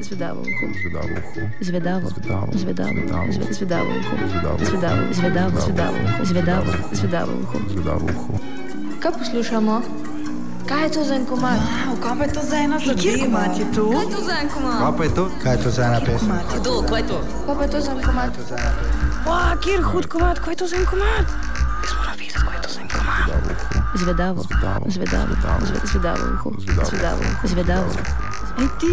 Zvedavo uho. Zvedavo uho. Zvedavo. Zvedavo. Zvedavo. Zvedavo. Zve- Zvedavo uho. Zvedavo. Zvedavo. Zvedavo. Zvedavo. Zvedavo. Zvedavo uho. Zvedavo uho. Kaj poslušamo? Kaj je to za en komad? Wow, kaj pa je to za ena zadeva? Kjer komat je to? Kaj je to za en komad? Kaj pa je to? Kaj je to za ena pesem? Kdo? Kaj je to? Kaj pa je to za en komad? Wow, kjer hud komat, kaj je to za en komat? Jaz moram videti, kaj je to za en komat. Zvedavo. Zvedavo. Zvedavo. Zvedavo. Zve- Zvedavo uho. Zvedavo. Zvedavo. Zvedavo. Ej ti,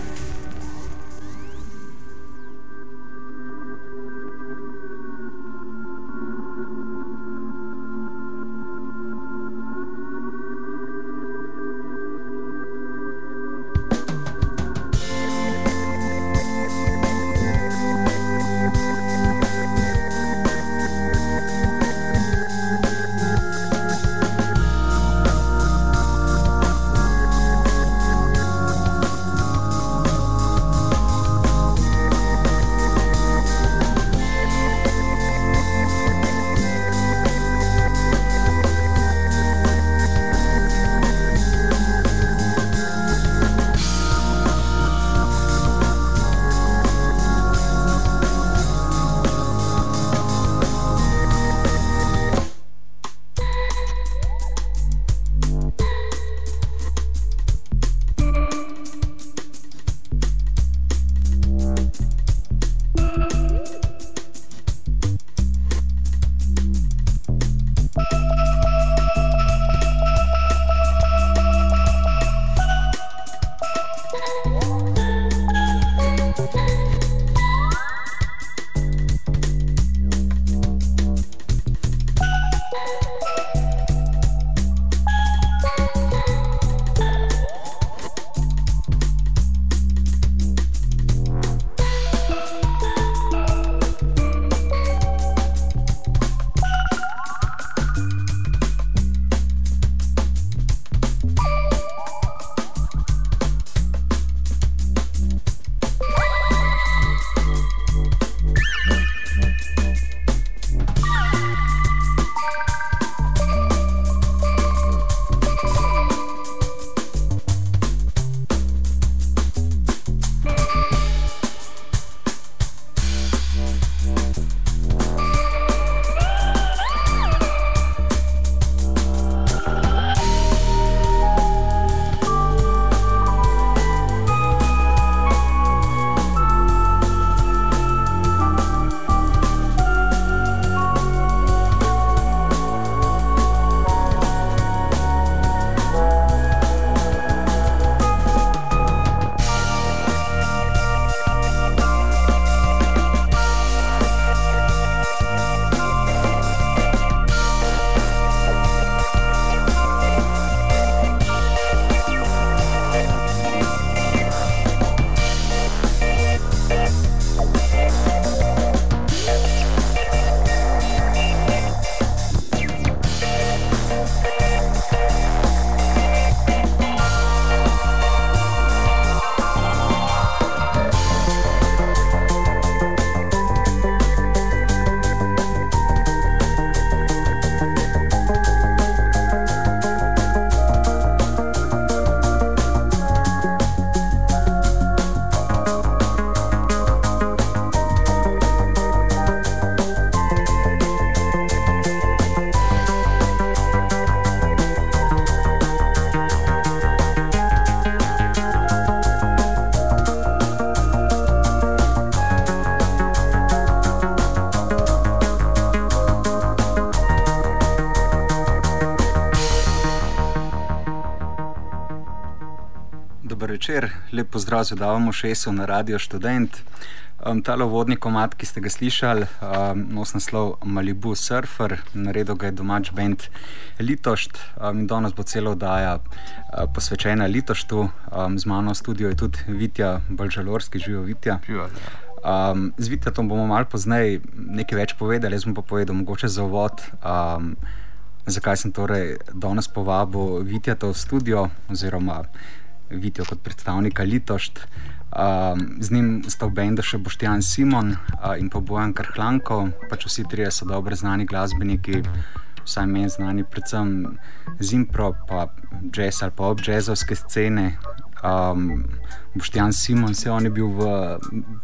Pozdrav, zadavamo šesu na Radio Student. Um, Ta uvodni komat, ki ste ga slišali, um, nos naslov Malibu Surfer, naredil ga je domač bend Litošt. Um, danes bo celo oddaja uh, posvečena Litoštu, um, z mano v studiu je tudi Vitja Balžalorski, živijo Vitja. Um, z Vitjatom bomo malo pozneje nekaj več povedali, jaz bom pa povedal mogoče za uvod. Um, Zakaj sem torej danes povabil Vitjata v studio, oziroma Vitijo kot predstavnika Litošt. Um, z njim sta v bendu še Boštjan Simon uh, in pa Bojan Krhlanko, pač vsi trije so dobro znani glasbeniki, vsaj meni znani, predvsem z impro, pa jazz ali pa ob jazzovske scene. Um, Boštjan Simon, se on je bil v,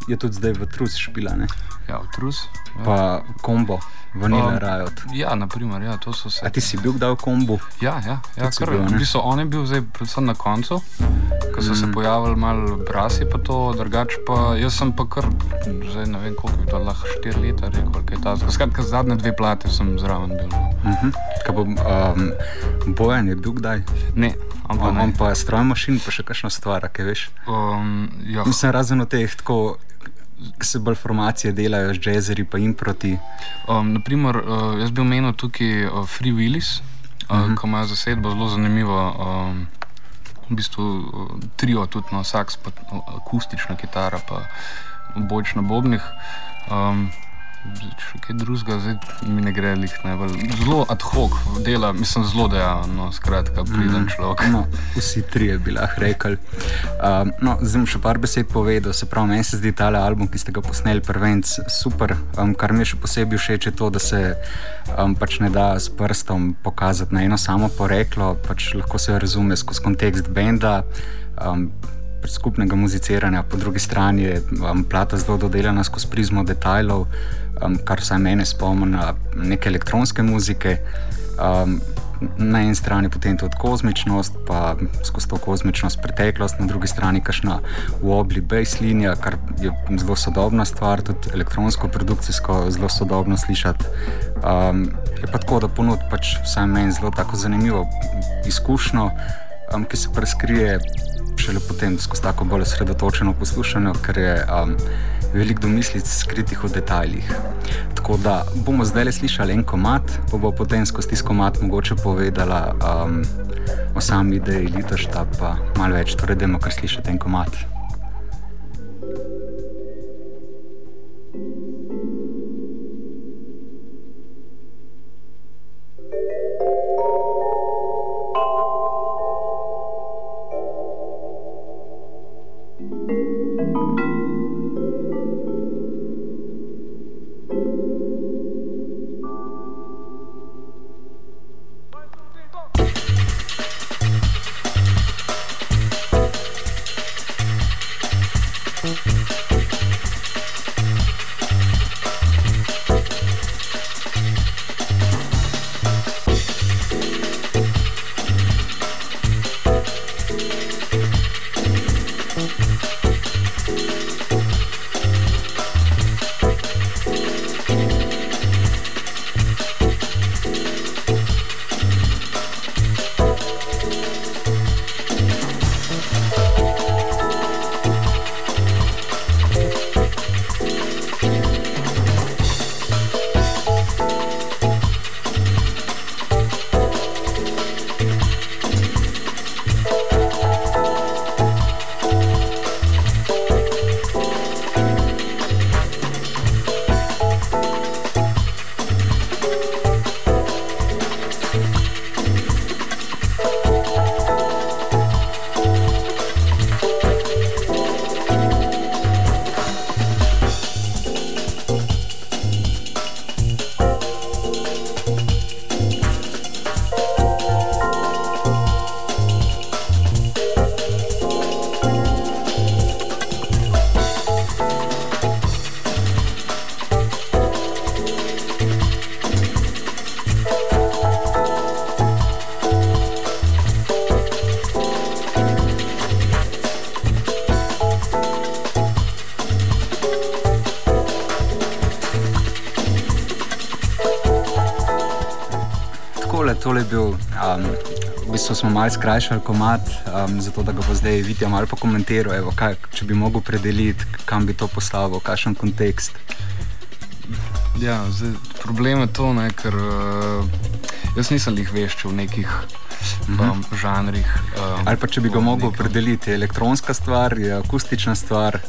je tudi zdaj v Trus špila, ne? Ja, v Trus. Ja. Pa kombo, Vanilla Um, Riot. Ja, naprimer, ja, to so se. A ti si bil kdaj v kombu? Ja, ja, ja kar, bil, v bistvu on je bil zdaj predvsem na koncu, ko so mm. se pojavili malo brasi, pa to drugače pa jaz sem pa kar, zdaj ne vem koliko je to lahko, štiri leta rekel, kaj ta. Skratka, zadnje dve plate sem zraven bil. Uh -huh. Kaj bo, um, Bojan je bil kdaj? Ne, ampak On, ne. on pa stroj mašin, pa še kakšna stvar, kaj veš. Um, ja, Mislim, razen od teh, tako, ki se bolj formacije delajo z jazzeri, pa jim proti. um, naprimer, uh, jaz bi omenil tukaj uh, Free Willis, uh, uh Mhm. -huh. ki ima zasedbo zelo zanimivo. Um, v bistvu uh, trio, tudi na saks, pa uh, akustična kitara, pa boč na bobnih. Um, zdaj, Še kaj drugega, zdaj mi ne gre lih najbolj. Zelo ad hoc dela, mislim, zelo dejaven, no, skratka, priden mm. človek. No, vsi trije bi lahko rekli. Um, no, zdaj bom še par besed povedal. Se pravi, meni se zdi ta album, ki ste ga posneli, prvenc super. Um, kar mi je še posebej všeč, je to, da se um, pač ne da s prstom pokazati na eno samo poreklo, pač lahko se razume skozi kontekst benda. Um, Skupnega muziciranja, po drugi strani je um, plata zelo dodelana skozi prizmo detajlov, um, kar vsaj mene spomni neke elektronske muzike. Um, na eni strani potem tudi kozmičnost, pa skozi to kozmičnost preteklost, na drugi strani kašna wobli bass linija, kar je zelo sodobna stvar, tudi elektronsko produkcijsko zelo sodobno slišati. Um, je pa tako, da ponud pač vsaj meni zelo tako zanimivo izkušnjo, um, ki se preskrije šele potem skozi tako bolj osredotočeno poslušanje, ker je um, veliko domislic skritih v detajlih. Tako da bomo zdaj le slišali en komat, pa bo potem skozi tisti komat mogoče povedala um, o sami ideji litošta, pa malo več, torej dajmo kar slišati en komat. Takole, tole je bil, um, v bistvu smo malo skrajšali komat, um, zato da ga bo zdaj Vitja malo pokomentiral, evo, kaj, če bi mogel predeliti, kam bi to postavil, kakšen kontekst. Ja, zdaj, problem je to, ne, ker uh, jaz nisem jih veščil v nekih um, žanrih. Um, Ali pa če bi ga mogel nekem- predeliti, je elektronska stvar, je akustična stvar.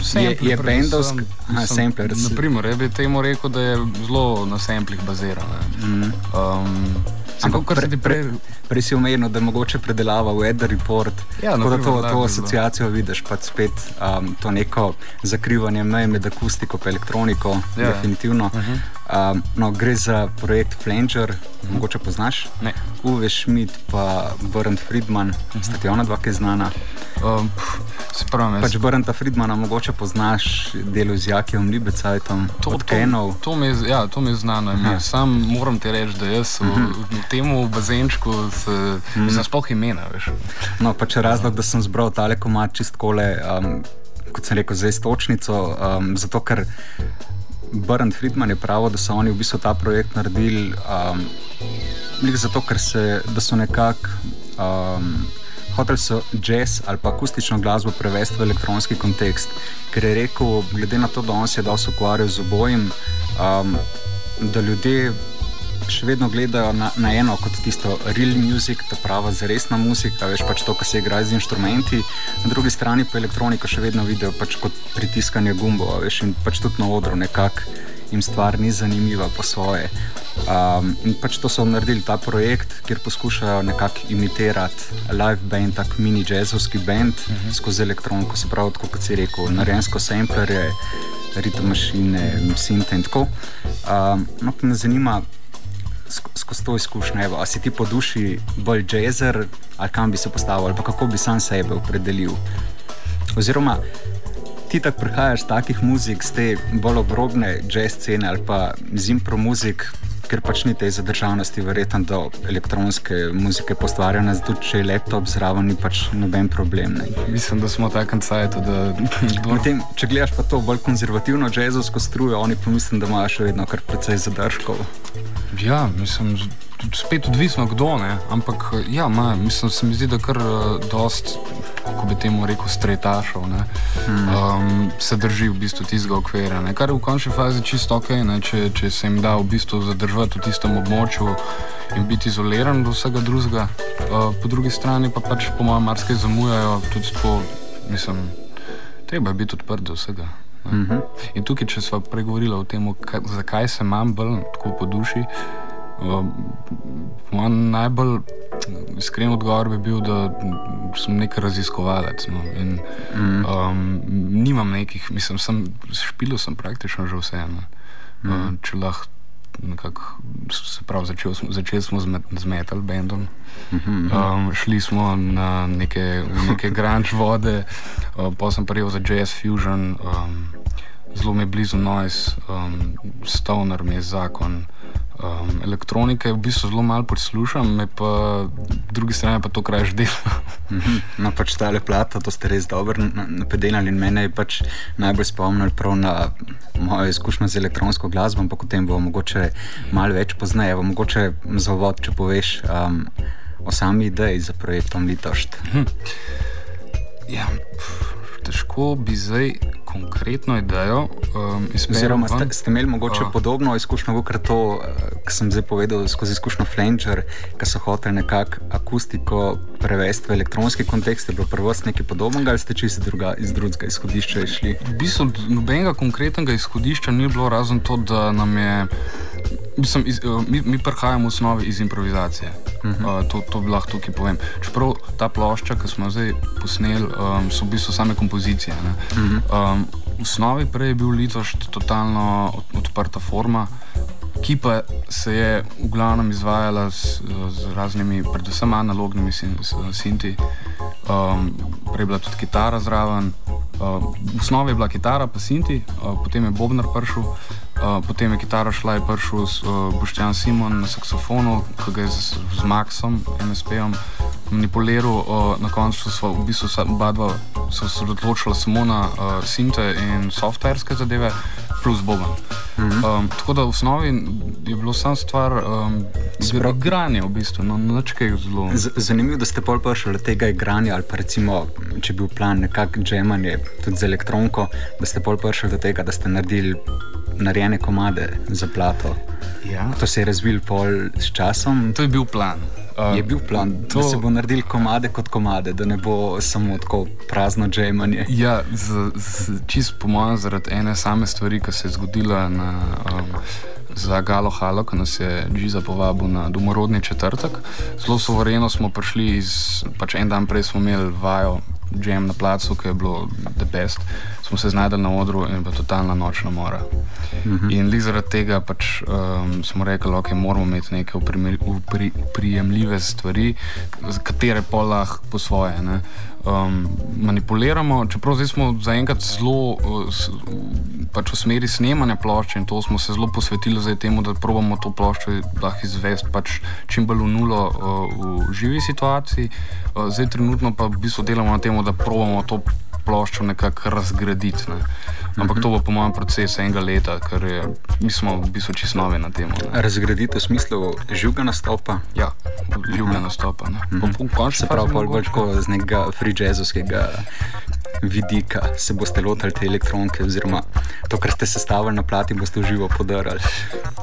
Sampler je predvsem, bendovsk- aha, sampler, Naprimer, jaz bi temu rekel, da je zelo na samplih baziran. ne. Mm. Um, Ampak, kar se ti prej. Prej si omenil, da je mogoče predelava weather report. Ja, tako da naprimer, to, lahko to bi bilo. asociacijo vidiš, pa spet um, to neko zakrivanje meje med akustiko in elektroniko, Ja. definitivno. Uh -huh. Um, no, gre za projekt Flanger, mogoče poznaš. Ne. Uwe Schmidt pa Bernd Friedman, sta ti ona dva, ki je znana. Um, pf, se pravi, jaz- Pač Brnta Friedmana mogoče poznaš delo z Jakijem Libecajtom, To, od to, Kenov. to, mi je, ja, to mi je znano. Aha. ime. Sam moram ti reči, da jaz v, v tem bazenčku se, nisem sploh imena. Veš. No, pač razlog, da sem zbral tale komat čist kole, um, kot sem rekel, za istočnico, um, zato ker Brnd Friedman je pravil, da so oni v bistvu ta projekt naredili um, zato, ker se, so nekako um, hoteli so jazz ali pa akustično glasbo prevesti v elektronski kontekst, ker je rekel, glede na to, da on se je dosti ukvarjal z obojim, um, da ljudje še vedno gledajo na, na eno kot tisto real music, ta prava zaresna muzika, veš pač to, kar se igra z inštrumenti, na drugi strani pa elektroniko še vedno vidijo pač kot pritiskanje gumbov, veš in pač tudi na odru nekako jim stvar ni zanimiva po svoje. Um, in pač to so naredili ta projekt, kjer poskušajo nekako imitirati live band, tak mini jazzovski band uh -huh. skozi elektroniko, se pravi, tako kot si rekel, narejensko samplerje, ritem mašine, sinte in tako. Um, no, pa me zanima, skozi to izkušnjo, evo, a si ti po duši bolj jazzer, ali kam bi se postavil, ali pa kako bi sam sebe opredelil. Oziroma, ti tako prihajaš takih muzik, z te bolj obrobne jazz scene ali pa z impro muzik, ker pač ni te zadržanosti, verjetno do elektronske muzike postvarjanja, zato če je laptop zraven, ni pač noben problem. Ne. Mislim, da smo takem cajtu, da Medtem, če gledaš pa to bolj konzervativno jazzovsko strujo, oni pa mislim, da imajo še vedno kar precej zadržkov. Ja, mislim, tudi spet odvisno kdo, ne? ampak ja, ma, mislim, se mi zdi, da kar uh, dost, kako bi temu rekel, stretašov, ne, um, se drži v bistvu tistega okvira, ne? kar je v končni fazi čisto ok, ne? če, če se jim da v bistvu zadržati v tistem območju in biti izoliran do vsega drugega. Uh, po drugi strani pa pač po mojem marsikaj zamujajo tudi tako, mislim, treba je biti odprt do vsega. ne. Mhm. In tukaj, če smo pregovorili o tem, kaj, zakaj se imam bolj tako po duši, um, moj najbolj iskren odgovor bi bil, da sem nek raziskovalec. No, in, um, nimam nekih, mislim, sem špilil sem praktično že vse. Ne. Uh, če lahko nekako, se pravi, začel smo, začeli smo z, met, z metal bandom. Um, šli smo na neke, neke grunge vode, uh, pa sem prijel za jazz fusion, um, zelo mi je blizu noise, um, stoner mi je zakon. Um, elektronike v bistvu zelo malo poslušam, me pa drugi strani pa to krajš delo. Mhm. No, pač ta leplata, to ste res dobro na- napedenali in mene je pač najbolj spomnil prav na mojo izkušnjo z elektronsko glasbo, ampak o tem bo mogoče malo več pozneje. Evo, Mogoče za uvod, če poveš um, o sami ideji za projektom Litošt. ja, pf, težko bi zdaj konkretno idejo um. Oziroma, ste, ste imeli mogoče A. podobno izkušnjo, kot to, kar sem zdaj povedal skozi izkušnjo Flanger, ki so hoteli nekako akustiko prevesti v elektronski kontekst. Je bilo prvo nekaj podobnega ali ste čisto druga, iz drugega izhodišča išli? V bistvu nobenega konkretnega izhodišča ni bilo, razen to, da nam je. Mislim, iz, eh, mi, mi prihajamo v osnovi iz improvizacije. Uh -huh. uh, to, to lahko tukaj povem. Čeprav ta plošča, ki smo jo zdaj posneli, um, so v bistvu same kompozicije. Uh -huh. um, osnovi prej je bil Litoš totalno od, odprta forma, ki pa se je v glavnem izvajala z, z raznimi, predvsem analognimi sinti. Um, prej je bila tudi kitara zraven. Uh, v osnovi je bila kitara, pa sinti, uh, potem je Bobnar prišel, uh, potem je kitara šla, je prišel uh, Boštjan Simon na saksofonu, ki ga je z, z Maxom, MSP-om, manipuliral. Uh, na koncu so v bistvu oba dva se osredotočila samo na uh, sinte in softverske zadeve, plus Boban. Um, tako da v osnovi je bilo samo stvar um, Sprav- igranja, v bistvu, no, noč kaj zelo. Z- Zanimivo, da ste pol prišli do tega igranja, ali pa recimo, če bi bil plan nekako džemanje tudi z elektroniko, da ste pol prišli do tega, da ste naredili narejene komade za plato. Ja. To se je razvil pol s časom. To je bil plan. Uh, Je bil plan, to... da se bo naredil komade kot komade, da ne bo samo tako prazno džemanje. Ja, z, z, čist po mojem, zaradi ene same stvari, ki se je zgodila na, um, za Galo Halo, ki nas je Džiza povabil na domorodni četrtek. Zelo sovereno smo prišli iz, pač en dan prej smo imeli vajo, jam na placu, ki je bilo the best. Smo se znašli na odru in pa totalna nočna mora. Mhm. In zaradi tega pač, um, smo rekli, da okay, moramo imeti neke uprijemljive stvari, katere pa lahko po svoje. Ne? Um, manipuliramo. Čeprav zdaj smo zaenkrat zelo uh, pač v smeri snemanja plošče in to smo se zelo posvetili temu, da probamo to ploščo izvesti pač čim bolj v nulo uh, v živi situaciji. Uh, zdaj trenutno pa v bistvu delamo na tem, da probamo to ploščo nekako razgraditi. Ne. Ampak to bo po mojem procesu enega leta, ker je, mi smo v bistvu čisto novi na tem. Razgraditi v smislu živega nastopa? Ja, živega nastopa. Mm -hmm. Se pravi, bolj kot z nekega free jazzovskega vidika se boste lotili te elektronike, oziroma to, kar ste sestavili na plati, boste v živo podarili.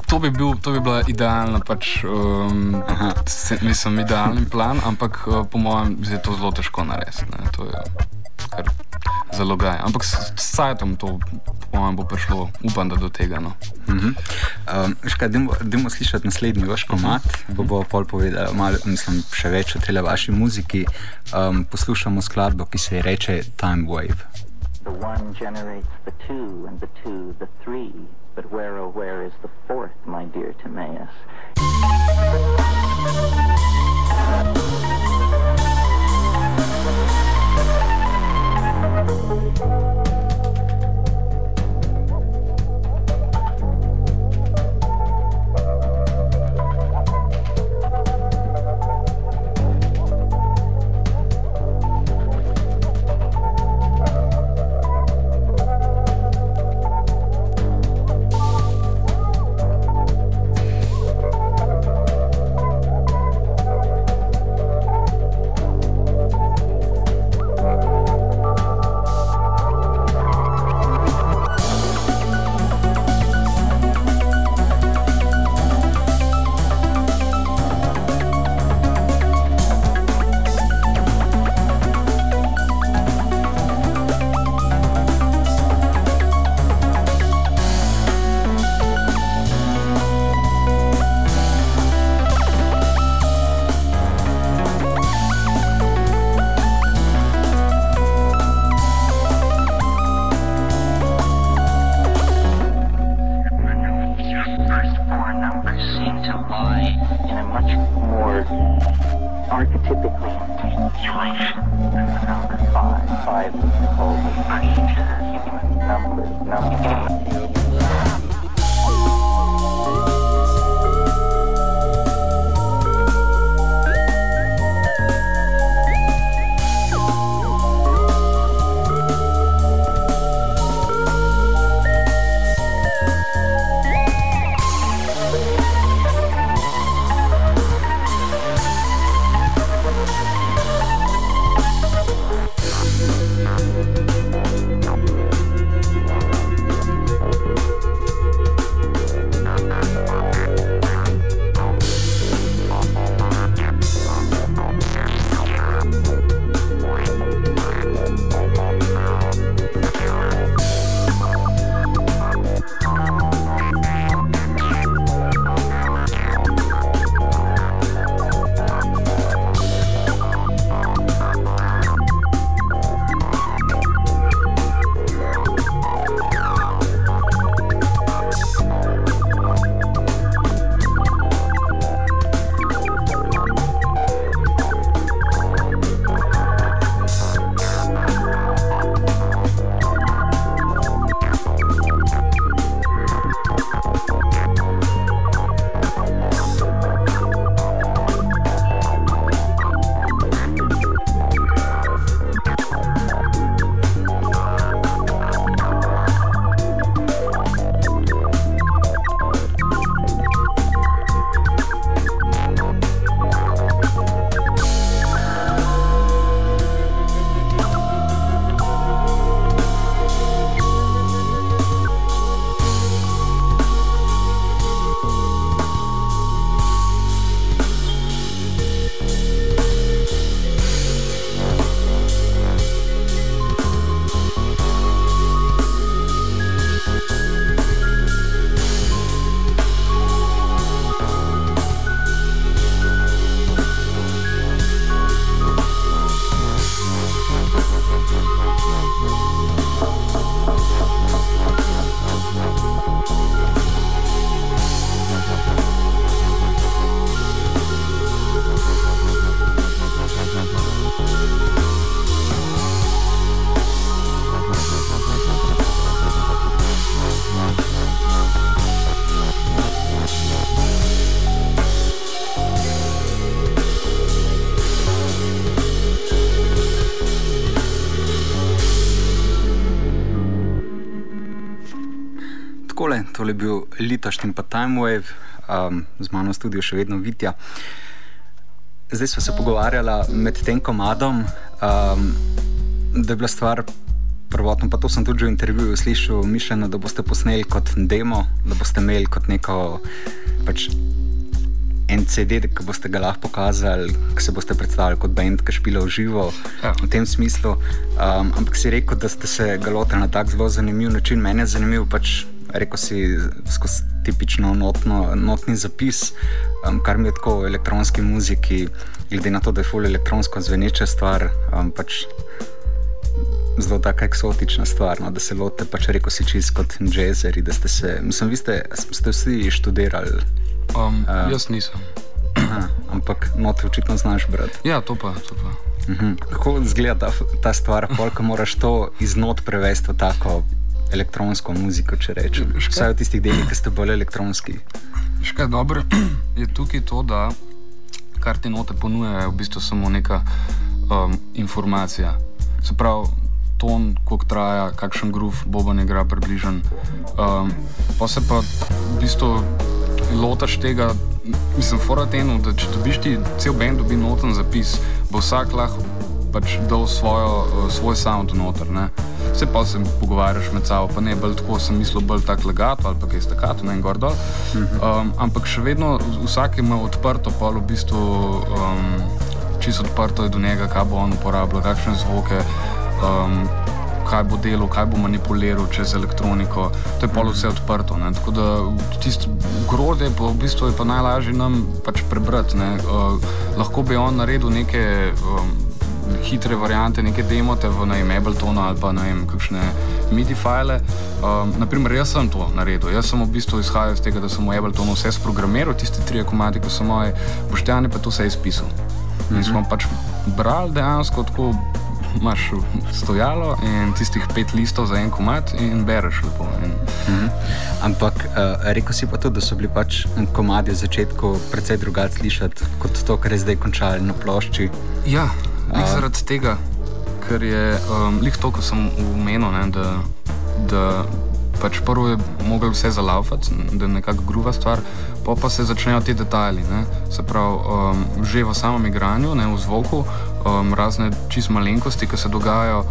To bi, bil, to bi bila idealna, pač, um, se, mislim, idealen plan, ampak uh, po mojem je to zelo težko narediti kar zalogaj. Ampak s sajtom to, po mojem, bo prišlo, upam, da do tega. No. Uh -huh. um, Dajmo slišati naslednji vaš komat, uh -huh. bo bo pol povedal, malo, mislim, še več o tej vaši muziki. Um, poslušamo skladbo, ki se ji reče Time Wave. The one generates the two and the two the three, but where oh where is the fourth, my dear Timaeus? Takole, tole je bil letošnji pa Time Wave, um, z mano v studiu še vedno Vitja. Zdaj smo se pogovarjali med tem komadom, um, da je bila stvar prvotno, pa to sem tudi v intervjuju slišal, mišljeno, da boste posneli kot demo, da boste imeli kot neko pač, en CD, ki boste ga lahko pokazali, ki se boste predstavili kot bend, ki špila v živo. Ja. V tem smislu. Um, ampak si rekel, da ste se ga lotili na tak zelo zanimiv način. Meni je zanimiv pač. Rekl si skozi tipično notno, notni zapis, um, kar mi je tako v elektronski muziki, glede na to, da je fully elektronsko zveneča stvar, um, pač zelo tako eksotična stvar, no, da se lote, pač rekel si čist kot jazzeri, da ste se, mislim, vi ste, ste vsi študirali. Um, uh, jaz nisem. Aha, ampak note očitno znaš brati. Ja, to pa. To pa. Uh mhm. -huh. Kako izgleda ta, ta stvar, koliko moraš to iz not prevesti v tako elektronsko muziko, če rečem? Vsaj v tistih delih, ki ste bolj elektronski. Škaj dobro je tukaj to, da kar ti note ponujajo, je v bistvu samo neka um, informacija. Se pravi, ton, koliko traja, kakšen grof boba ne igra približen. Um, pa se pa v bistvu lotaš tega, mislim, foratenu, da če dobiš ti cel bend, dobi noten zapis, bo vsak lahko pač dal svojo, uh, svoj sound noter. Ne? Se pa se pogovarjaš med sabo, pa ne bolj tako, sem mislil bolj tako legato ali pa kaj stakato, ne gor dol. Um, ampak še vedno vsak ima odprto, pa v bistvu um, čisto odprto je do njega, kaj bo on uporabljal, kakšne zvoke um, kaj bo delal, kaj bo manipuliral čez elektroniko. To je pa vse odprto. Ne? Tako da tisto grode pa v bistvu je pa najlažje nam pač prebrati. Uh, lahko bi on naredil neke um, hitre variante, neke demote v najem Abletonu ali pa najem kakšne MIDI file. Um, naprimer, jaz sem to naredil. Jaz sem v bistvu izhajal iz tega, da sem v Abletonu vse sprogramiral, tiste tri komadi, ki so moje, boštjani pa to vse izpisal. In smo pač brali dejansko tako imaš stojalo in tistih pet listov za en komat in bereš lepo. In... Mhm. Ampak uh, rekel si pa tudi, da so bili pač komadi v začetku precej drugače slišati kot to, kar je zdaj končali na plošči. Ja, uh, zaradi tega, ker je um, lih to, kar sem umenil, ne, da, da pač prvo je mogel vse zalaufati, da je nekako gruva stvar, pa pa se začnejo ti detajli. Ne? Se pravi, um, že v samem igranju, ne v zvoku, um, razne čist malenkosti, ki se dogajajo,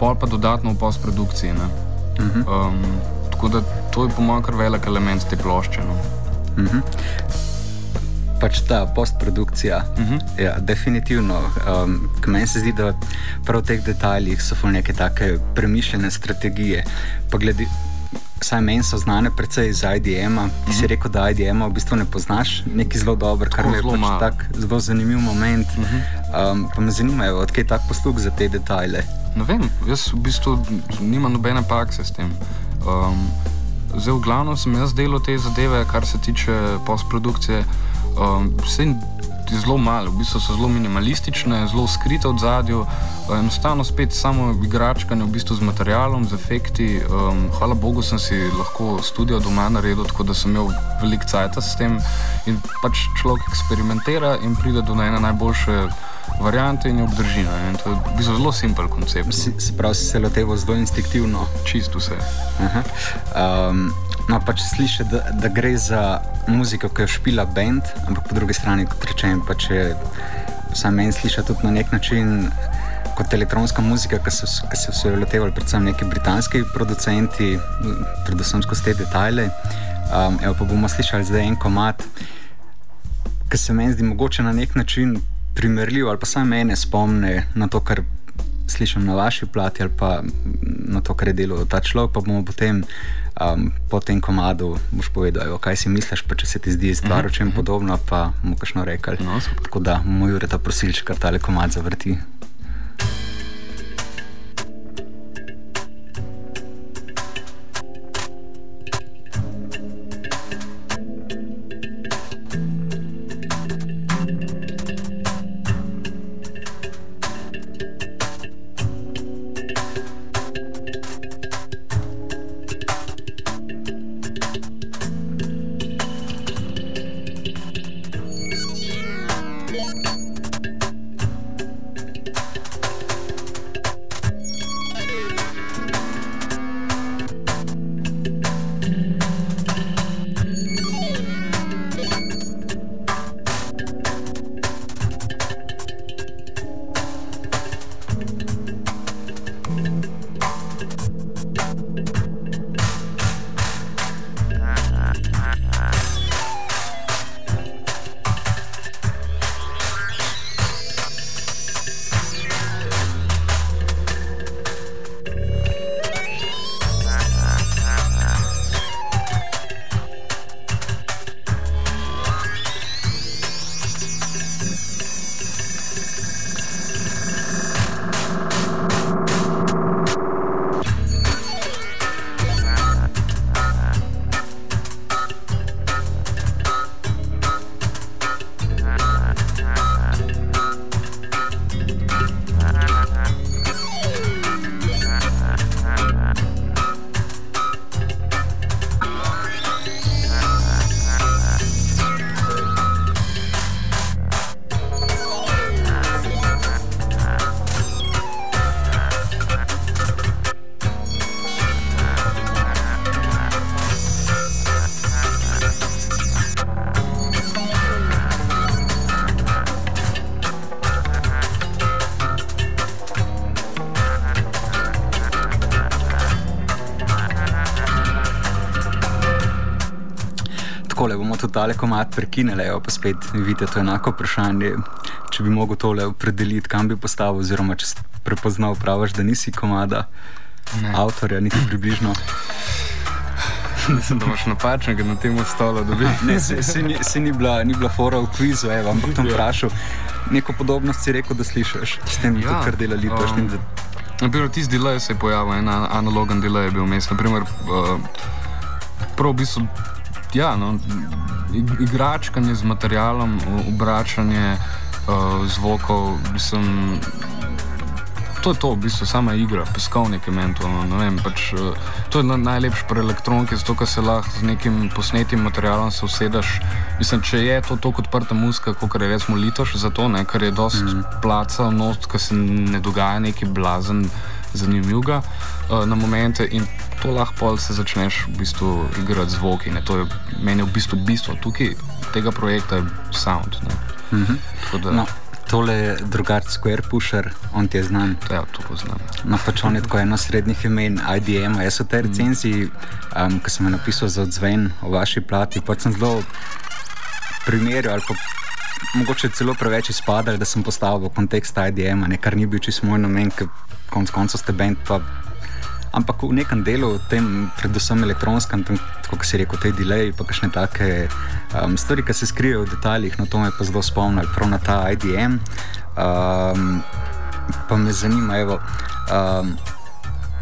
pol pa dodatno v postprodukciji. Uh mhm. -huh. um, tako da to je po mojem kar velik element te plošče. No? Uh mhm. -huh. Pač ta postprodukcija, uh mhm. -huh. ja, definitivno. Um, meni se zdi, da prav v teh detajlih so neke take premišljene strategije. Pa glede, Saj meni so znane predvsej iz IDM-a. Ti si mhm. rekel, da IDM-a v bistvu ne poznaš, nekaj zelo dobro, kar je pač tak zelo zanimiv moment. Um, pa me zanima, odkje je tak posluh za te detajle. Ne vem, jaz v bistvu nimam nobene prakse s tem. Um, zdaj, v glavnem sem jaz delal te zadeve, kar se tiče postprodukcije. Um, zelo malo, v bistvu so zelo minimalistične, zelo skrite v zadju, eh, enostavno spet samo igračkanje v bistvu z materialom, z efekti. Um, hvala Bogu, sem si lahko studio doma naredil, tako da sem imel veliko časa s tem in pač človek eksperimentira in pride do ene najboljše variante in jo obdrži. In to je v bistvu zelo simpel koncept. Se pravi, si se loteval zelo instinktivno. Čisto vse. Um, no, pač slišiš, da, da gre za muziko, ki jo špila bend, ampak po drugi strani, kot rečem, pa če sam meni slišiš tudi na nek način. Kot elektronska muzika, ki so, ki so se lotevali predvsem neki britanski producenti, predvsem skozi te detajle. Um, evo pa bomo slišali zdaj en komat, ki se meni zdi mogoče na nek način primerljiv ali pa samo mene spomne na to, kar slišim na vaši plati ali pa na to, kar je delo ta človek, pa bomo potem um, po tem komadu boš povedal, kaj si misliš, pa če se ti zdi stvar o čem mhm. podobno, pa bomo kakšno rekli. No, Tako da moj ure ta prosilč, kar tale komad zavrti. Tale komat prekinili, pa spet vidite, to je enako vprašanje, če bi mogel tole opredeliti, kam bi postavil, oziroma če si prepoznal, praviš, da nisi komada ne. avtorja, niti približno. Mislim, da imaš napačnega na tem stolu. ne, se, se, ni, se ni bila, ni bila fora v kvizu, evo, ampak tam ja. vprašal. Neko podobnost si rekel, da slišiš s tem, ja, kar dela Lipa. Um, Naprimer, tisti delay se je pojavil, en analogen delay je bil vmes. Naprimer, uh, prav v bistvu, ja, no, igračkanje z materialom, obračanje uh, zvokov, mislim, to je to, v bistvu sama igra, peskovnik je mentalno. Pač, uh, to je na, najlepše pri elektroniki, zato ker se lahko z nekim posnetim materialom usedeš. Mislim, če je to tako odprta muska, kot je recimo litoš, zato ne, ker je dosti mm placa, noč, ker se ne dogaja neki blazen, zanimivega uh, na momente. In to lahko se začneš v bistvu igrati zvoki. Ne. To je meni v bistvu bistvo tukaj tega projekta, je sound. Mm -hmm. no tole je drugačen Square Pusher, on ti je znan. Ja, to poznam. No, pač on je tako eno srednjih imen, IDM, jaz so te recenziji, um, ki sem jih napisal za odzven o vaši plati, pač sem zelo primerjal ali pa mogoče celo preveč izpadal, da sem postavil v kontekst IDM, ne, kar ni bil čisto moj namen, ker konc koncev ste bend pa ampak v nekem delu, tem, predvsem elektronskem, kot si rekel, te delayi, pa še ne take um, stvari, ki se skrijejo v detaljih, no to me pa zelo spomni, prav na ta IDM. Um, pa me zanima, evo, um,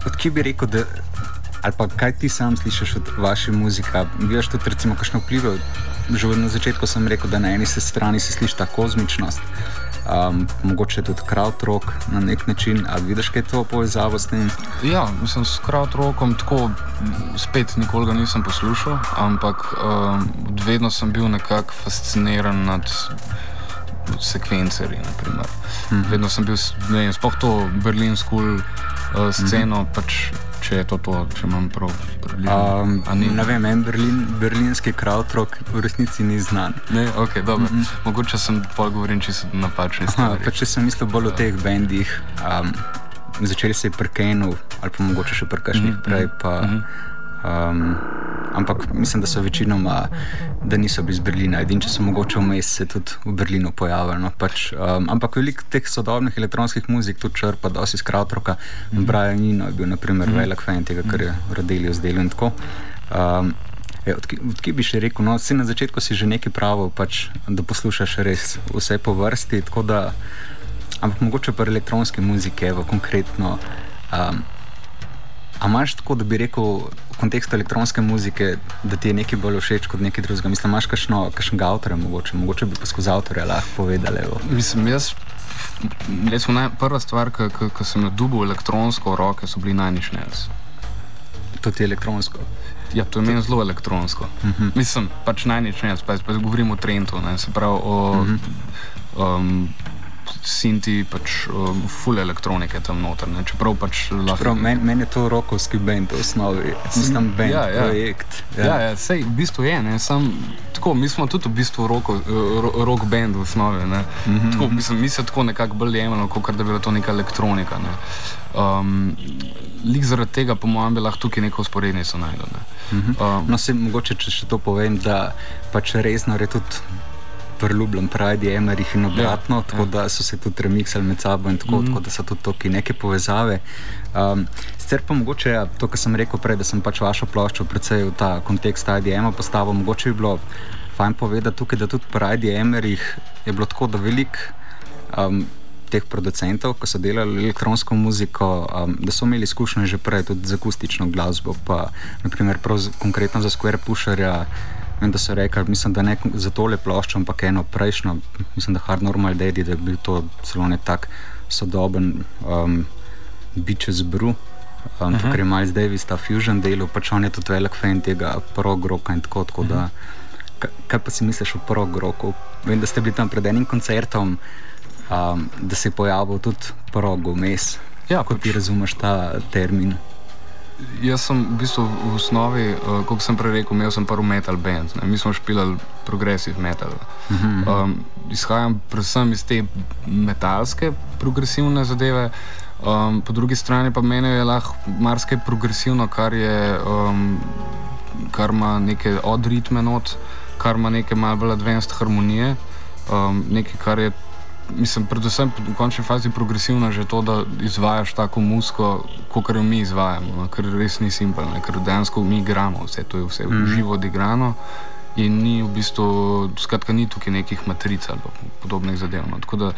odkje bi rekel, da. Ali pa kaj ti sam slišiš od vaše muzike? Vidiš tudi, recimo, kakšno vpliva? Že na začetku sem rekel, da na eni strani se sliši ta kozmičnost, um, mogoče tudi krautrock na nek način. Ali vidiš, kaj to povezavo s tem? Ja, mislim, s krautrockom tako spet nikoli nisem poslušal, ampak um, vedno sem bil nekako fasciniran nad sekvencerji. Hmm. Vedno sem bil, ne vem, spoh to Berlin School uh, sceno. Hmm. Pač, če je to, to če imam prav. Um, ne vem, en Berlin, berlinski krautrok v resnici ni znan. Ne, okay, mm -hmm. Mogoče sem pol govoril, če sem napačen. Če sem mislil bolj o teh bendih, um, začeli se je prkenil ali pa mogoče še prkašnih mm -hmm. prej. Pa, mm -hmm. Um, ampak mislim, da so večinoma, da niso bili iz Berlina, edini, če so mogoče vmes se tudi v Berlinu pojavili. No, pač, um, ampak veliko teh sodobnih elektronskih muzik tudi črpa, da si skrautroka. Mm -hmm. Brian Eno je bil naprimer mm -hmm. velik fan tega, kar je rodil z delom in tako. Um, Odkje bi še rekel, no, na začetku si že nekaj pravil, pač, da poslušaš res vse po vrsti. Da, ampak mogoče pa elektronske muzike, v konkretno. Um, A imaš tako, da bi rekel v kontekstu elektronske muzike, da ti je nekaj bolj všeč kot nekaj drugega? Mislim, imaš kakšnega avtorja, mogoče, mogoče bi pa skozi avtorja lahko povedali. Evo. Mislim, jaz. Naj, prva stvar, ki sem jo dobil elektronsko v roke, so bili najnižji. To ti je elektronsko. Ja, to je meni zelo elektronsko. Uh mhm. -huh. Mislim, pač najnižji, pa, pa govorim o Trentu, ne, se pravi o. Uh -huh. um, Sinti, pač um, full elektronike tam noter. Ne? Čeprav pač lahko. Meni men je to rokovski bend v osnovi, nisem bend, ja, ja. projekt. Ja, ja, ja sej v bistvu je. Sam, tako, mi smo tudi v bistvu roko, ro, rock band v osnovi. Mm -hmm. tako, mislim, mi se tako nekako bolj jemljemo, kot da bi bila to neka elektronika. Ne? Um, Lik zaradi tega, po mojem, bi lahko tukaj neko usporednico najdel. Ne? Mm -hmm. um, no, se mogoče, če še to povem, da pač resno je tudi priljubljen Pride, Emerich in obratno, ja, tako ja. da so se tudi remixali med sabo in tako, mm -hmm. tako da so tudi tukaj neke povezave. Um, sicer pa mogoče ja, to, kar sem rekel prej, da sem pač vašo ploščo predvsej v ta kontekst IDM-a postavil, mogoče bi bilo fajn povedati tukaj, da tudi Pride, Emerich je bilo tako, da velik. Um, Teh producentov, ki so delali elektronsko muziko, um, da so imeli izkušnje že prej, tudi z akustično glasbo, pa naprimer konkretno za Square Pusherja, Vem, da so rekli, mislim, da ne za tole ploščo, ampak eno prejšnjo, mislim, da Hard Normal Daddy, da je bil to celo ne tak sodoben um, Beaches Brew. Um, uh -huh. Ker je Miles Davis ta fusion delal, pač on je tudi velik fan tega progroka in tako. tako uh -huh. da, mhm. kaj pa si misliš o progroku? Vem, da ste bili tam pred enim koncertom, um, da se je pojavil tudi prog vmes. Ja, kot ti razumeš ta termin. Jaz sem v bistvu v osnovi, uh, kot sem prej rekel, imel sem prvi metal band. Ne? Mi smo špilali progressive metal. Um, izhajam predvsem iz te metalske progresivne zadeve. Um, po drugi strani pa meni je lahko marsikaj progresivno, kar, je, um, kar ima neke odritme not. kar ima nekaj malo bolj advanced harmonije, um, nekaj, kar je. Mislim, predvsem v končni fazi progresivno je to, da izvajaš tako muziko, kot jo mi izvajamo, no, ker res ni simpano, ker dejansko mi igramo, vse to je vse mm. živo odigrano in ni v bistvu, skratka, ni tukaj nekih matric ali podobnih zadev. No. Tako da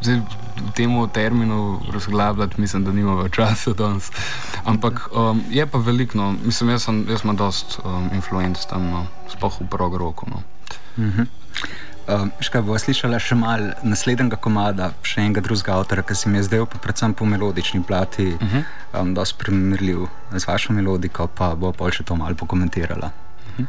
zdaj v tem terminu razglabljati, mislim, da nimamo časa danes. Ampak um, je pa veliko, no. mislim, jaz sem, jaz sem dost um, influenc tam, no. spoh v progroku. No. Mm -hmm. Um, škaj bo slišala še malo naslednjega komada, še enega drugega avtora, ki se mi je zdel, pa predvsem po melodični plati, uh -huh. um, dosti primerljiv z vašo melodiko, pa bo pa še to malo pokomentirala. Uh -huh.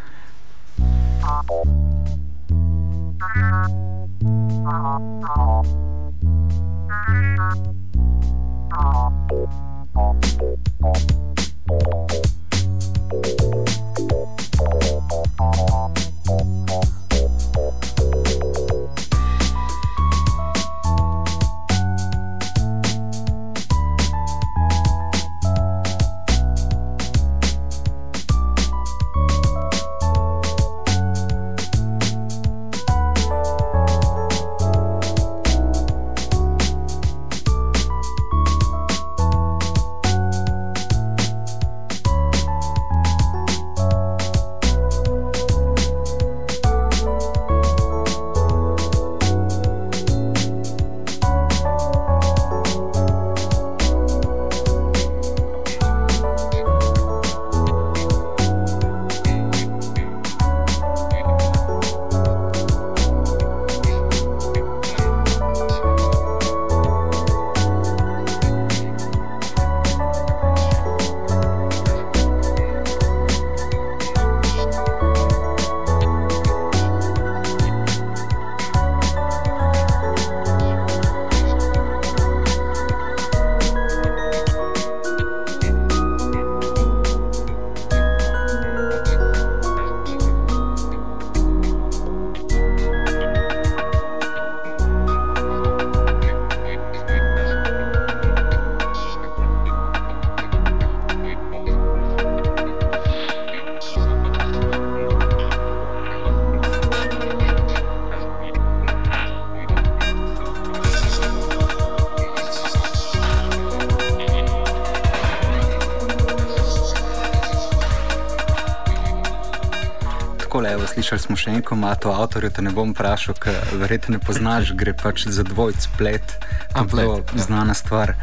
Slišali smo še eno mato avtorja, te ne bom vprašal, ker verjetno ne poznaš, gre pač za dvojc plet, zelo ja. znana stvar.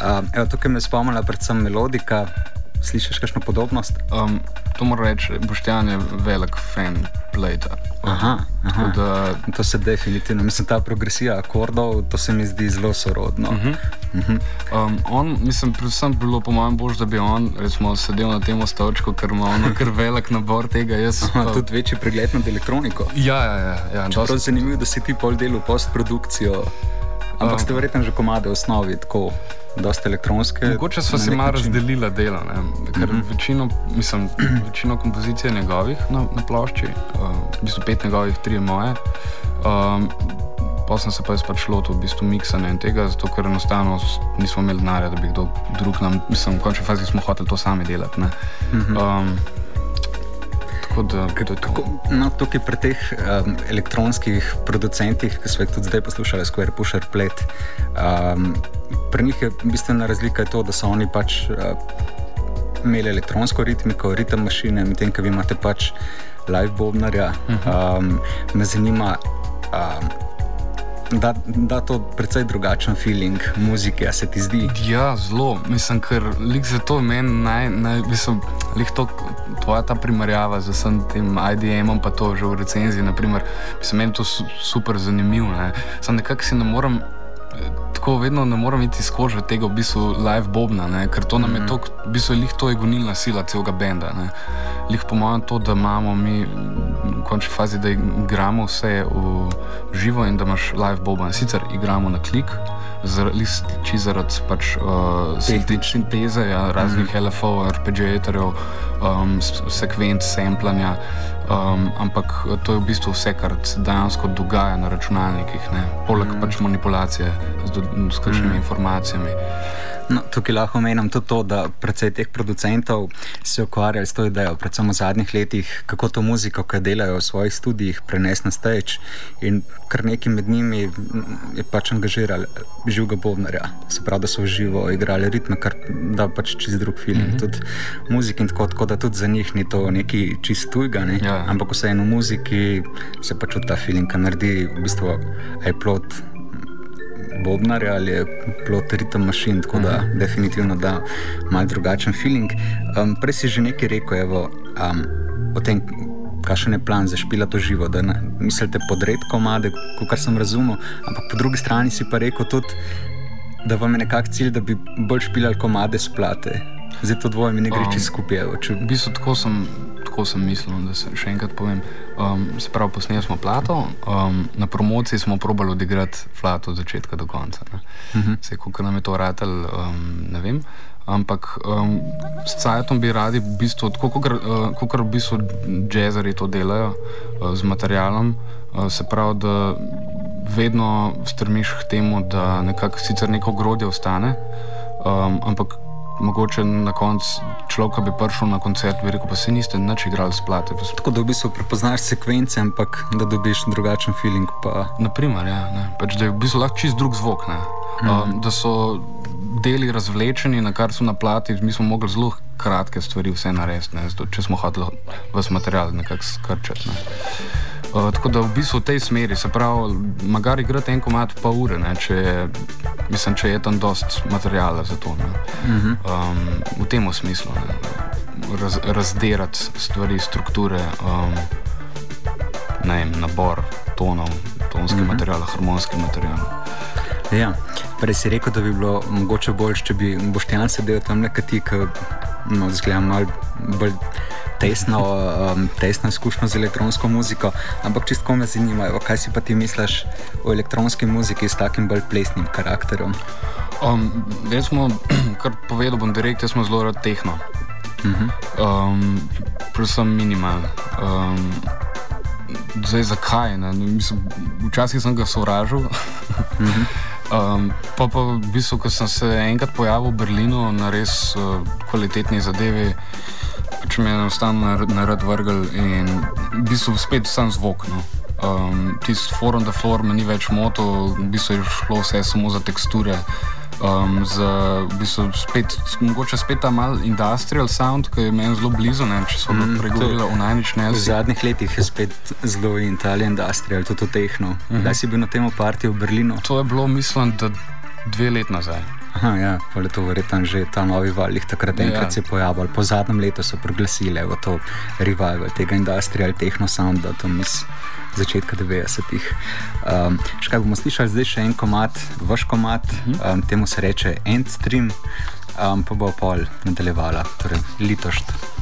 Uh, evo, tukaj me spomnila predvsem melodika. Slišiš kakšno podobnost? Um, to moram reči, Boštjan je velik fan pleta. Aha, aha. Da, to se definitivno, mislim, ta progresija akordov, to se mi zdi zelo sorodno. Uh -huh. uh -huh. Um, on, mislim, predvsem bilo po mojem božju, da bi on recimo, sedel na tem stolčku, ker ima on kar velik nabor tega. Jaz, Aha, uh, tudi večji pregled nad elektroniko. Ja, ja, ja. ja Čeprav je zanimivo, da si ti pol del v postprodukcijo, ampak um, ste verjetno že komade v osnovi tako. Dosta elektronske. Mogoče smo si malo razdelili delo, ne? ker mm -hmm. večino, mislim, večino kompozicije njegovih na, na plošči, uh, v bistvu pet njegovih, tri moje. Um, pa sem se pa jaz pač lotil v bistvu miksanja in tega, zato ker enostavno nismo imeli denarja, da bi kdo drug nam, mislim, v končni fazi smo hoteli to sami delati. Mhm. Um, tako da, da tako, no, tukaj pri teh um, elektronskih producentih, ki smo jih tudi zdaj poslušali, Square Pusher Plate, um, pri njih je bistvena razlika to, da so oni pač uh, imeli elektronsko ritmiko, ritem mašine, medtem ko vi imate pač live bobnarja. Um, me zanima. Um, da, da to precej drugačen feeling muzike, se ti zdi? Ja, zelo. Mislim, ker lik za to meni naj, naj, mislim, lik to, tvoja ta primerjava z vsem tem IDM-om, pa to že v recenziji, naprimer, mislim, meni to super zanimivo. Sam nekako si ne morem tako vedno ne morem iti skozi tega v bistvu live bobna, ne? ker to nam je mhm. to, v bistvu je to je gonilna sila celega benda. Ne? Lih po mojem to, da imamo mi v končni fazi, da igramo vse v živo in da imaš live bobna. Sicer igramo na klik, zaradi pač, uh, sinteze, ja, raznih mm. LFO, RPG-jeterjev, um, sekvenc, semplanja. Um, ampak to je v bistvu vse, kar se dejansko dogaja na računalnikih, ne? poleg mm. pač manipulacije z, z kakšnimi mm. informacijami. No, tukaj lahko omenim tudi to, da predvsej teh producentov se ukvarjajo s to idejo, predvsem v zadnjih letih, kako to muziko, ki delajo v svojih študijih, prenesti na stage. In kar neki med njimi je pač angažirali živega Bobnarja, se pravi, da so živo igrali ritme, kar da pač čist drug film. Mm -hmm. Tudi muzik in tako, tako da tudi za njih ni to neki čist tujga, ne? ja. ampak vseeno v muziki se pač ta film, ki naredi v bistvu aj plot bobnarja ali je plot ritem mašin, tako da mm. definitivno da mal drugačen feeling. Um, prej si že nekaj rekel evo, um, o tem, kakšen je plan za špila to živo, da ne, mislite podred komade, kot sem razumel, ampak po drugi strani si pa rekel tudi, da vam je nekak cilj, da bi bolj špilali komade splate. Zdaj to dvoje mi ne gre um, čez skupaj. Če... V bistvu tako sem, tako sem mislil, da se še enkrat povem. Um, se pravi, posneli smo plato, um, na promociji smo probali odigrati flato od začetka do konca. Uh -huh. Se, kako nam je to ratelj, um, ne vem. Ampak um, s Cajtom bi radi, v bistvu, kot uh, v bistvu jazzeri to delajo uh, z materialom, uh, se pravi, da vedno strmiš k temu, da nekako sicer neko grodje ostane, um, ampak mogoče na koncu človek bi prišel na koncert in rekel: Pa se niste nič igrali splate. Tako da v bistvu prepoznaš sekvence, ampak da dobiš drugačen feeling. Pa... Naprimer, ja, pač, da je v bistvu lahko čist drug zvok. Mm -hmm. um, da so deli razvlečeni, na kar so na plati, mi smo mogli zelo kratke stvari vse narediti, če smo hoteli vas material nekako skrčati. Ne. Uh, tako da v bistvu v tej smeri, se pravi, magari igrati en komat pa ure, ne, če, je, mislim, če je tam dost materijala za to. Um, v tem smislu, ne, raz, razderati stvari, strukture, um, ne vem, nabor tonov, tonski uh -huh. material, harmonski material. Ja, prej si rekel, da bi bilo mogoče bolj, če bi Boštjan sedel tam nekaj, ki no, zgleda malo bolj tesno, um, tesno izkušnjo z elektronsko muziko, ampak čisto me zanima, kaj si pa ti misliš o elektronski muziki s takim bolj plesnim karakterom. Um, jaz smo, kar povedal bom direkt, jaz smo zelo rad tehno. Uh -huh. um, predvsem minimal. Um, zdaj zakaj? Mislim, včasih sem ga sovražil. uh -huh. Um, pa, pa v bistvu, ko sem se enkrat pojavil v Berlinu na res uh, kvalitetni zadevi, pač me je enostavno narod vrgel in v bistvu spet sam zvok. No. Um, Tisti forum, da floor me ni več moto, v bistvu je šlo vse samo za teksture. Um, za, v bistvu spet, mogoče spet ta mal industrial sound, ki je meni zelo blizu, ne, če so mm, pregovorili o najničnem. V zadnjih letih je spet zelo italijan industrial, tudi tehno. Mm -hmm. Kdaj si bil na tem partiju v Berlinu? To je bilo, mislim, da dve leti nazaj. Aha, ja, je to verjetno že ta novi val, ki takrat ja. enkrat se je pojavil. Po zadnjem letu so proglasili to revival tega industrial techno sounda, tam iz začetka 90-ih. Um, še kaj bomo slišali zdaj, še en komat, vaš komat, um, temu se reče Endstream, um, pa bo pol nadaljevala, torej litošt.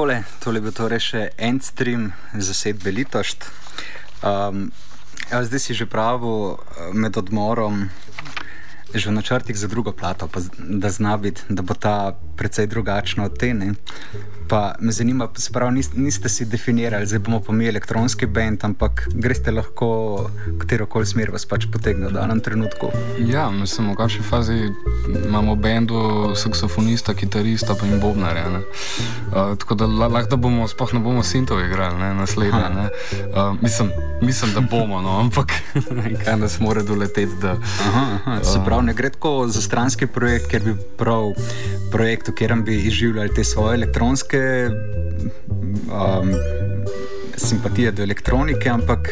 Takole, tole bo torej še en stream za sedbe letošt. Um, ja, zdaj si že pravo med odmorom že v načrtih za drugo plato, pa da zna biti, da bo ta precej drugačna od te. Ne? Pa me zanima, spravo, niste, niste si definirali, da bomo pa mi elektronski bend, ampak greste lahko katero koli smer vas pač potegne v danem trenutku. Ja, mislim, v kakšni fazi imamo bendu, saksofonista, kitarista in bobnarja. Uh, tako da lahko bomo, sploh ne bomo sintov igrali, ne, naslednje. Ne. Uh, mislim, mislim, da bomo, no, ampak kaj nas mora doleteti. Da, aha, aha, se pravi, ne gre tako za stranski projekt, ker bi prav projekt, v katerem bi izživljali te svoje elektronske um, simpatije do elektronike, ampak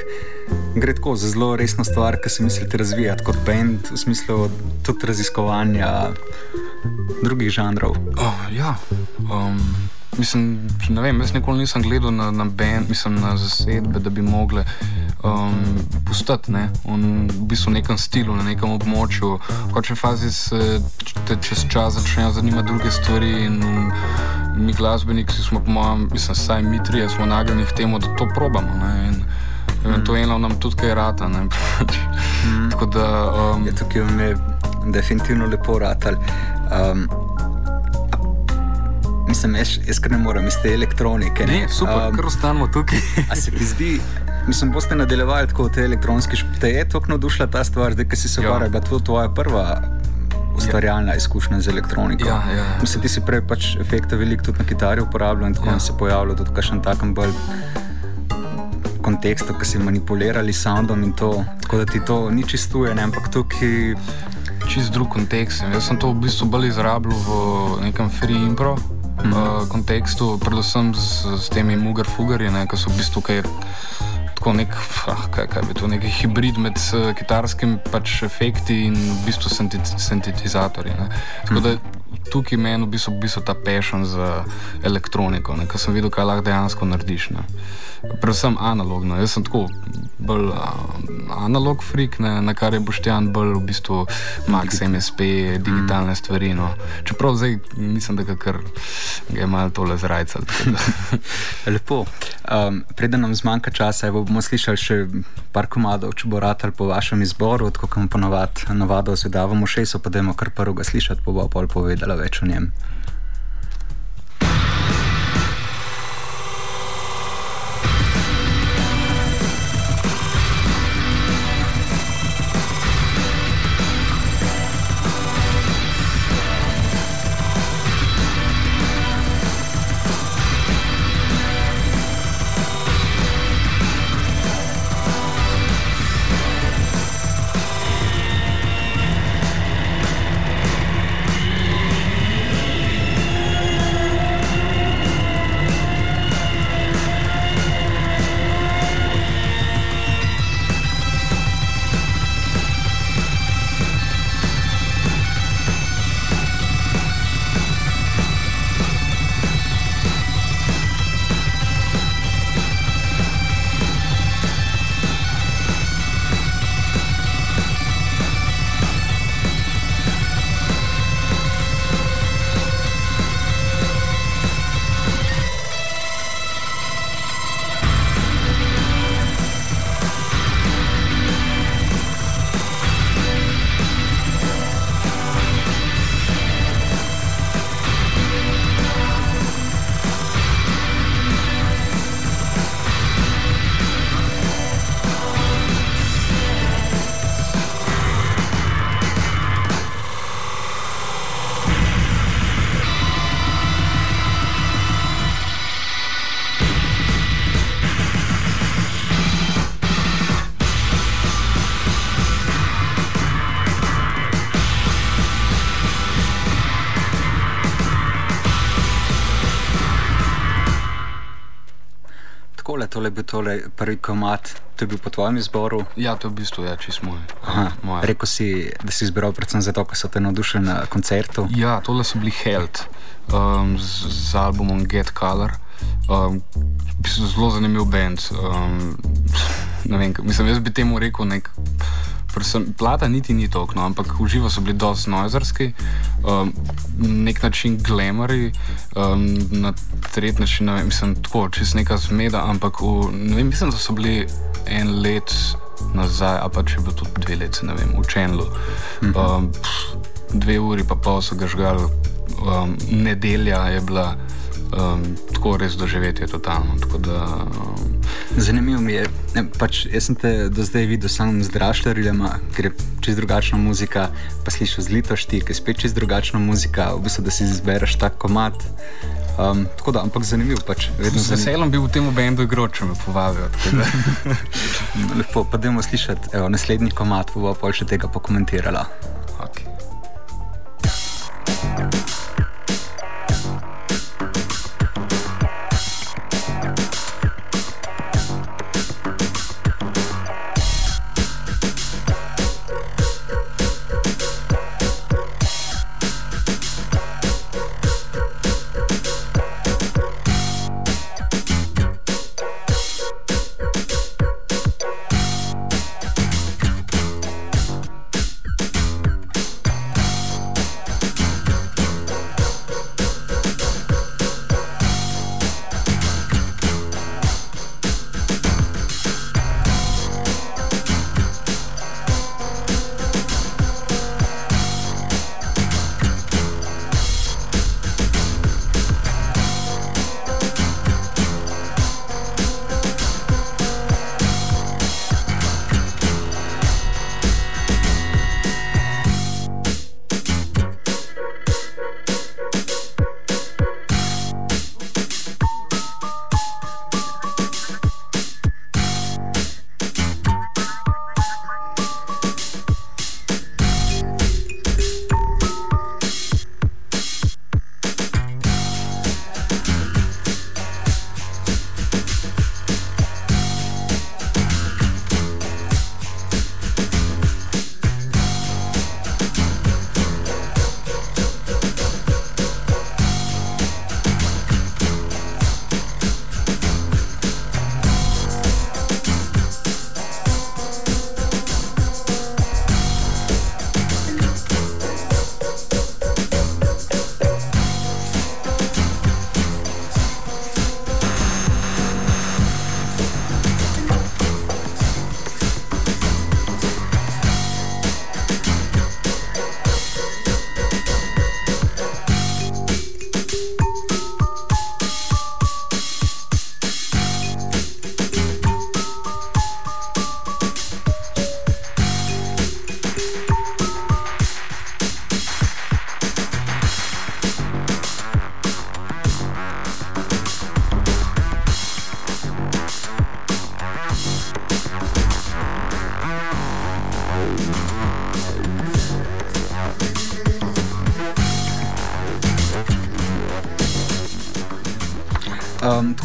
gre tako za zelo resno stvar, ki se mislite razvijati kot bend, v smislu tudi raziskovanja drugih žanrov. Oh, ja. Um. Mislim, ne vem, jaz nikoli nisem gledal na, na, band, mislim, na zasedbe, da bi mogle um, postati ne, v bistvu nekem stilu, na nekem območju. V končni fazi se te čez čas začnejo zanimati druge stvari. In, mi, glasbeniki, smo, po mojem, mislim, saj mi trije, smo nagnjeni k temu, da to probamo. Ne, in, mm. To eno nam tudi kaj rata. mm. Tako da. Um, je tukaj me definitivno lepo ratal. Um, Mislim, jaz, jaz kar ne morem iz te elektronike. Ne, ne super, um, kar ostanemo tukaj. a se ti zdi, mislim, boste nadaljevali tako v tej elektronski špiti, da je to navdušila ta stvar, zdaj, ki si se varil, da je to tvoja prva ustvarjalna ja. izkušnja z elektroniko. Ja, ja, ja. Mislim, ti si prej pač efekte veliko tudi na kitari uporabljal in tako ja. se pojavljal tudi kakšen takem bolj. Kontekstu, ki si manipulirali s soundom in to, tako da ti to ni čistuje, ne, ampak tukaj. Čist drug kontekst. Jaz sem to v bistvu bolj izrabljal v nekem free impro, mm -hmm. uh, kontekstu, predvsem z, z temi mugar-fugarji, ki so v bistvu kaj, tako nek, ah, kaj, kaj bi to, nek hibrid med uh, kitarskimi pač efekti in v bistvu sintetizatorji. Tako da tukaj meni v bistvu, v bistvu ta pešen za elektroniko, ker sem videl, kaj lahko dejansko narediš. Ne predvsem analogno. Jaz sem tako bolj analog freak, ne, na kar je Boštjan bolj v bistvu Max, MSP, digitalne mm. stvari. No. Čeprav zdaj mislim, da kar je malo tole zrajcal. Lepo. Um, preden nam zmanjka časa, bomo slišali še par komadov, če bo rad ali po vašem izboru, tako kot ponovadi navado zvedavamo še, so pa dajmo kar prvega slišati, pa bo pa povedala več o njem. Bil tole prvi komat, to je bil po tvojem izboru? Ja, to je v bistvu ja, čisto moj. moj. Rekl si, da si izbiral predvsem zato, ker so te navdušili na koncertu. Ja, tole so bili Held um, z, z albumom Get Color. Um, zelo zanimiv bend. Um, mislim, jaz bi temu rekel nek. Sem, plata niti ni toliko, no, ampak uživo so bili dosti nojzarski, um, nek način glamori, um, na tretji način, ne vem, mislim, tako, čez neka zmeda, ampak v, ne vem, mislim, da so bili en let nazaj, a pa če bo to dve leti, ne vem, v Čenlu. Um, dve uri pa pol so ga žgali, um, nedelja je bila um, tako res doživetje totalno. Da, um, Zanimivo mi je, ne, pač jaz sem te do zdaj videl samo z Drašlerjem, ker je čez drugačna muzika, pa slišiš z Litošti, ki je spet čez drugačna muzika, v bistvu da si izbereš ta komat. Um, tako da, ampak zanimivo. Pač, z veseljem bi v tem bendu igral, če me povabijo. Lepo, pa da bomo slišati evo, naslednji komat, bo pa še tega pokomentirala. Okay.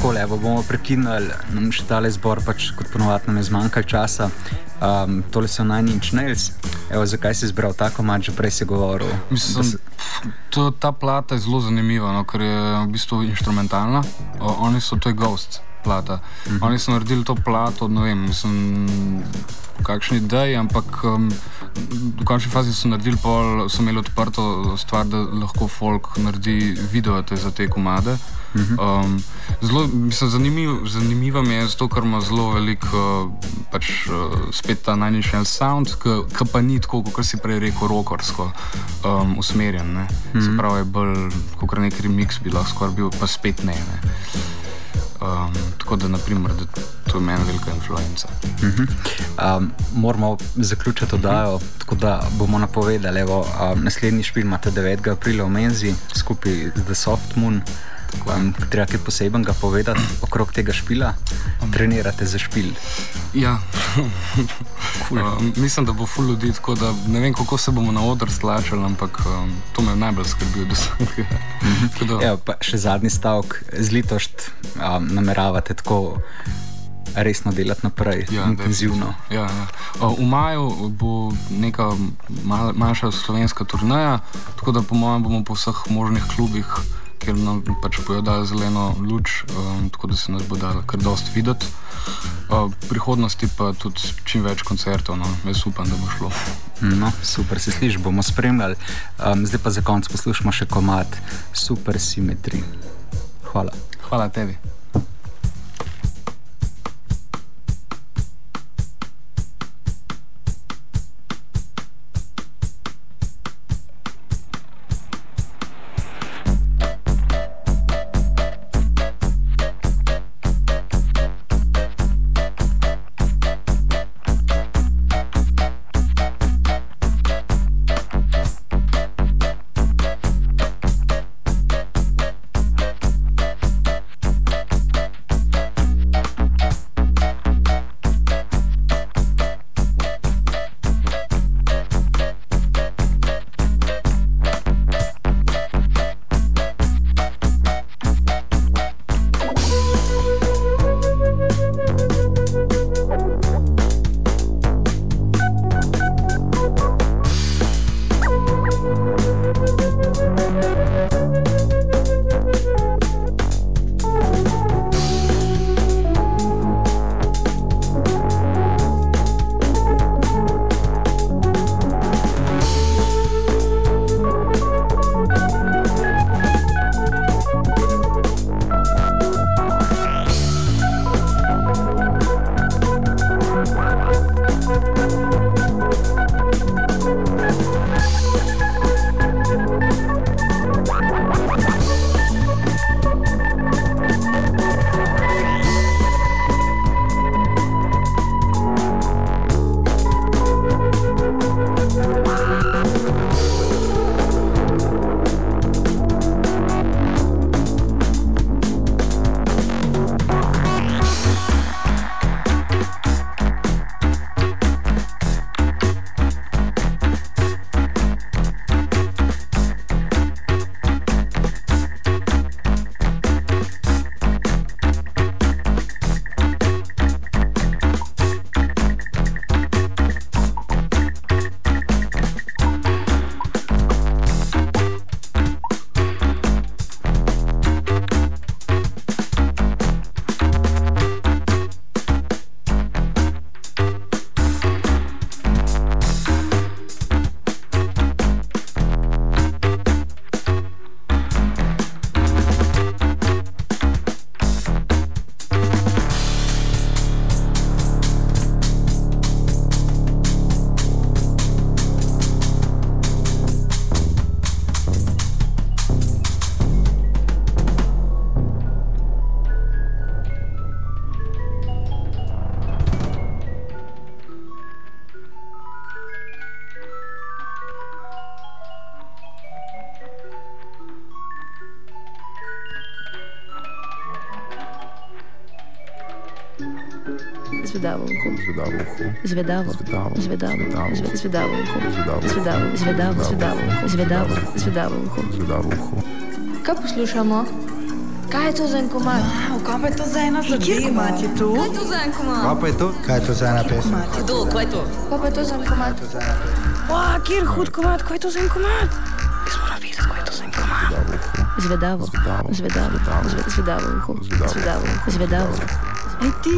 Tako le, bomo prekinili, nam še tale zbor, pač kot ponovadi nam je zmanjkalo časa. Um, tole so Inch Nails. Evo, zakaj si izbral tako mač, že prej si govoril? Mislim, se... to, ta plata je zelo zanimiva, no, ker je v bistvu instrumentalna. O, oni so to je Ghost plata. Uh mhm. Oni so naredili to plato, ne vem, mislim, kakšni ideji, ampak um, v končni fazi so naredili pol, so imeli odprto stvar, da lahko folk naredi video za te komade. Um, zelo, mislim, zanimiv, zanimivo mi je zato, ker ima zelo veliko, pač, uh, spet ta najnižji sound, ki pa ni tako, kot si prej rekel, rokorsko um, usmerjen. Ne? -hmm. Se pravi, je bolj kot nek remix, bi lahko skoraj bil, pa spet ne. ne? Um, tako da, naprimer, da to je meni velika influenca. Uh -huh. um, moramo zaključiti oddajo, uh -huh. tako da bomo napovedali, da um, naslednji špil imate 9. aprila v Menzi skupaj z The Soft Moon. Vam treba kaj posebnega povedati okrog tega špila? Trenirate za špil. Ja, cool. uh, mislim, da bo full ljudi, tako da ne vem, kako se bomo na odr stlačili, ampak um, to me najbolj skrbi, da se lahko. Evo, pa še zadnji stavek, zlitošt um, nameravate tako. Resno delati naprej, ja, intenzivno. Ja, ja. V maju bo neka mal, manjša slovenska turnaja, tako da po mojem bomo po vseh možnih klubih kjer nam pač bojo dali zeleno luč, um, tako da se nas bo dalo kar dost videti. Uh, v prihodnosti pa tudi čim več koncertov, no, jaz upam, da bo šlo. No, super, se sliši, bomo spremljali. Um, zdaj pa za konec poslušamo še komat Super Symmetry. Hvala. Hvala tebi. Zvedavo uho. Zvedavo. Zvedavo. Zvedavo. Zvedavo. Zvedavo. Zve- Zvedavo uho. Zvedavo. Zvedavo. Zvedavo. Zvedavo uho. Zvedavo. Zvedavo uho. Zvedavo uho. Kaj poslušamo? Kaj je to za en komad? Wow, kaj pa je to za ena zadeva? Kjer komat je to? Kaj je to za en komad? Kaj pa je to? Kaj je to za ena pesem? Kdo, kaj je to? Kaj pa je to za en komad? Wow, kjer hud komat, kaj je to za en komat? Jaz moram videti, kaj je to za en komat. Zvedavo. Zvedavo. Zvedavo. Zve- Zvedavo uho. Zvedavo. Zvedavo. Zvedavo. Ej ti.